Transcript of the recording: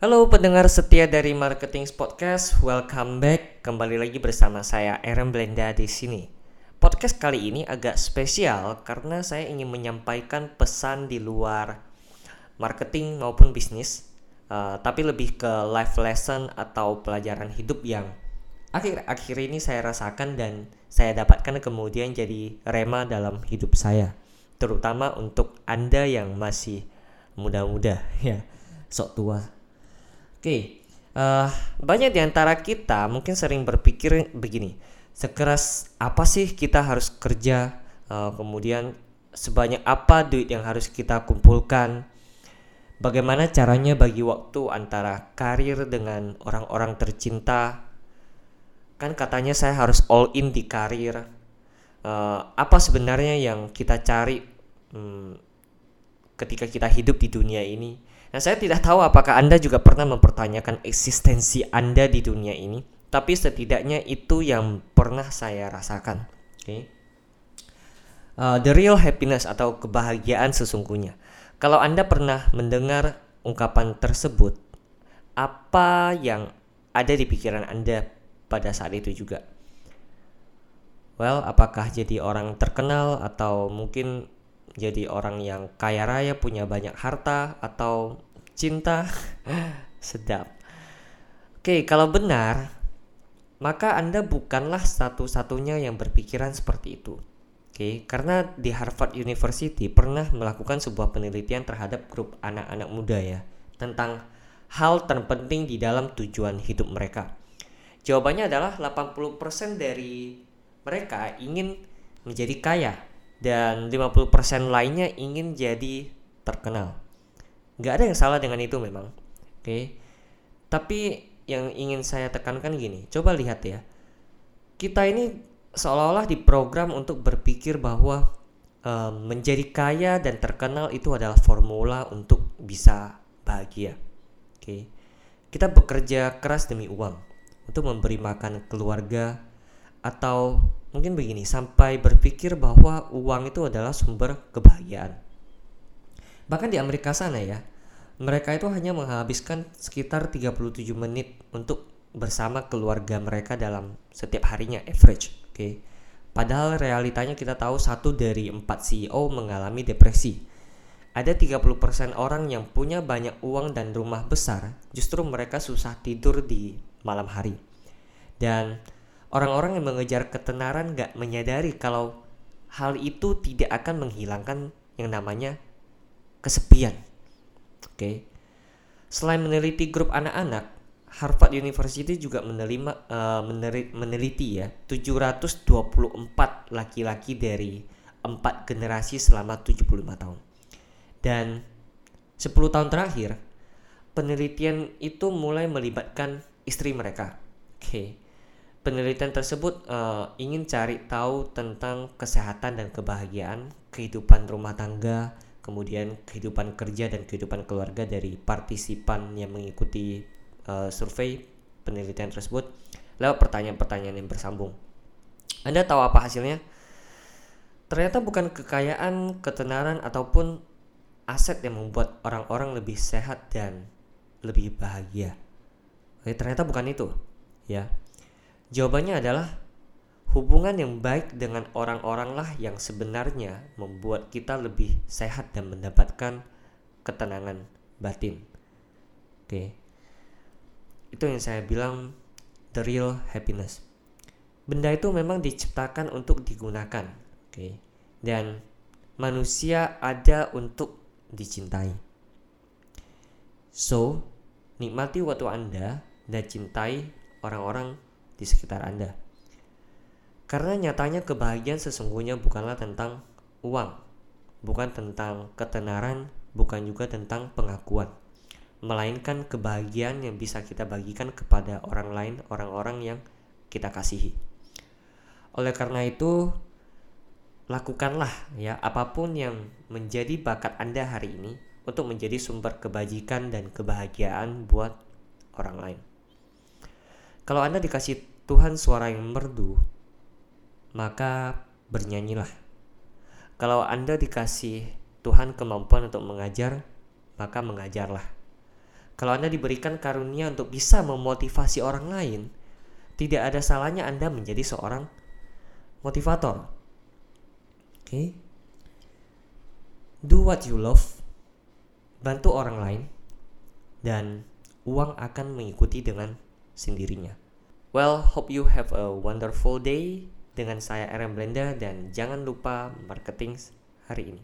Halo pendengar setia dari Marketing Podcast, welcome back. Kembali lagi bersama saya Aaron Blenda di sini. Podcast kali ini agak spesial karena saya ingin menyampaikan pesan di luar marketing maupun bisnis, uh, tapi lebih ke life lesson atau pelajaran hidup yang akhir-akhir ini saya rasakan dan saya dapatkan kemudian jadi rema dalam hidup saya, terutama untuk Anda yang masih muda-muda ya, sok tua Oke, uh, banyak di antara kita mungkin sering berpikir begini, sekeras apa sih kita harus kerja, uh, kemudian sebanyak apa duit yang harus kita kumpulkan, bagaimana caranya bagi waktu antara karir dengan orang-orang tercinta, kan katanya saya harus all in di karir, uh, apa sebenarnya yang kita cari hmm, ketika kita hidup di dunia ini Nah, saya tidak tahu apakah Anda juga pernah mempertanyakan eksistensi Anda di dunia ini, tapi setidaknya itu yang pernah saya rasakan. Oke. Okay? Uh, the real happiness atau kebahagiaan sesungguhnya. Kalau Anda pernah mendengar ungkapan tersebut, apa yang ada di pikiran Anda pada saat itu juga? Well, apakah jadi orang terkenal atau mungkin jadi orang yang kaya raya punya banyak harta atau cinta sedap. Oke, kalau benar, maka Anda bukanlah satu-satunya yang berpikiran seperti itu. Oke, karena di Harvard University pernah melakukan sebuah penelitian terhadap grup anak-anak muda ya tentang hal terpenting di dalam tujuan hidup mereka. Jawabannya adalah 80% dari mereka ingin menjadi kaya dan 50% lainnya ingin jadi terkenal. Gak ada yang salah dengan itu memang. Oke. Okay? Tapi yang ingin saya tekankan gini, coba lihat ya. Kita ini seolah-olah diprogram untuk berpikir bahwa menjadi kaya dan terkenal itu adalah formula untuk bisa bahagia. Oke. Okay? Kita bekerja keras demi uang untuk memberi makan keluarga atau mungkin begini sampai berpikir bahwa uang itu adalah sumber kebahagiaan. Bahkan di Amerika sana ya, mereka itu hanya menghabiskan sekitar 37 menit untuk bersama keluarga mereka dalam setiap harinya average, oke. Okay? Padahal realitanya kita tahu satu dari empat CEO mengalami depresi. Ada 30% orang yang punya banyak uang dan rumah besar, justru mereka susah tidur di malam hari. Dan Orang-orang yang mengejar ketenaran gak menyadari kalau hal itu tidak akan menghilangkan yang namanya kesepian. Oke. Okay. Selain meneliti grup anak-anak, Harvard University juga menerima uh, meneliti ya 724 laki-laki dari empat generasi selama 75 tahun. Dan 10 tahun terakhir, penelitian itu mulai melibatkan istri mereka. Oke. Okay Penelitian tersebut uh, ingin cari tahu tentang kesehatan dan kebahagiaan, kehidupan rumah tangga, kemudian kehidupan kerja dan kehidupan keluarga dari partisipan yang mengikuti uh, survei penelitian tersebut lewat pertanyaan-pertanyaan yang bersambung. Anda tahu apa hasilnya? Ternyata bukan kekayaan, ketenaran ataupun aset yang membuat orang-orang lebih sehat dan lebih bahagia. Oke, ternyata bukan itu, ya. Jawabannya adalah hubungan yang baik dengan orang-orang lah yang sebenarnya membuat kita lebih sehat dan mendapatkan ketenangan batin. Oke. Itu yang saya bilang the real happiness. Benda itu memang diciptakan untuk digunakan, oke. Dan manusia ada untuk dicintai. So, nikmati waktu Anda dan cintai orang-orang di sekitar Anda. Karena nyatanya kebahagiaan sesungguhnya bukanlah tentang uang, bukan tentang ketenaran, bukan juga tentang pengakuan, melainkan kebahagiaan yang bisa kita bagikan kepada orang lain, orang-orang yang kita kasihi. Oleh karena itu, lakukanlah ya apa pun yang menjadi bakat Anda hari ini untuk menjadi sumber kebajikan dan kebahagiaan buat orang lain. Kalau Anda dikasih Tuhan suara yang merdu, maka bernyanyilah. Kalau Anda dikasih Tuhan kemampuan untuk mengajar, maka mengajarlah. Kalau Anda diberikan karunia untuk bisa memotivasi orang lain, tidak ada salahnya Anda menjadi seorang motivator. Oke. Okay? Do what you love. Bantu orang lain dan uang akan mengikuti dengan sendirinya. Well, hope you have a wonderful day dengan saya RM Blenda dan jangan lupa marketing hari ini.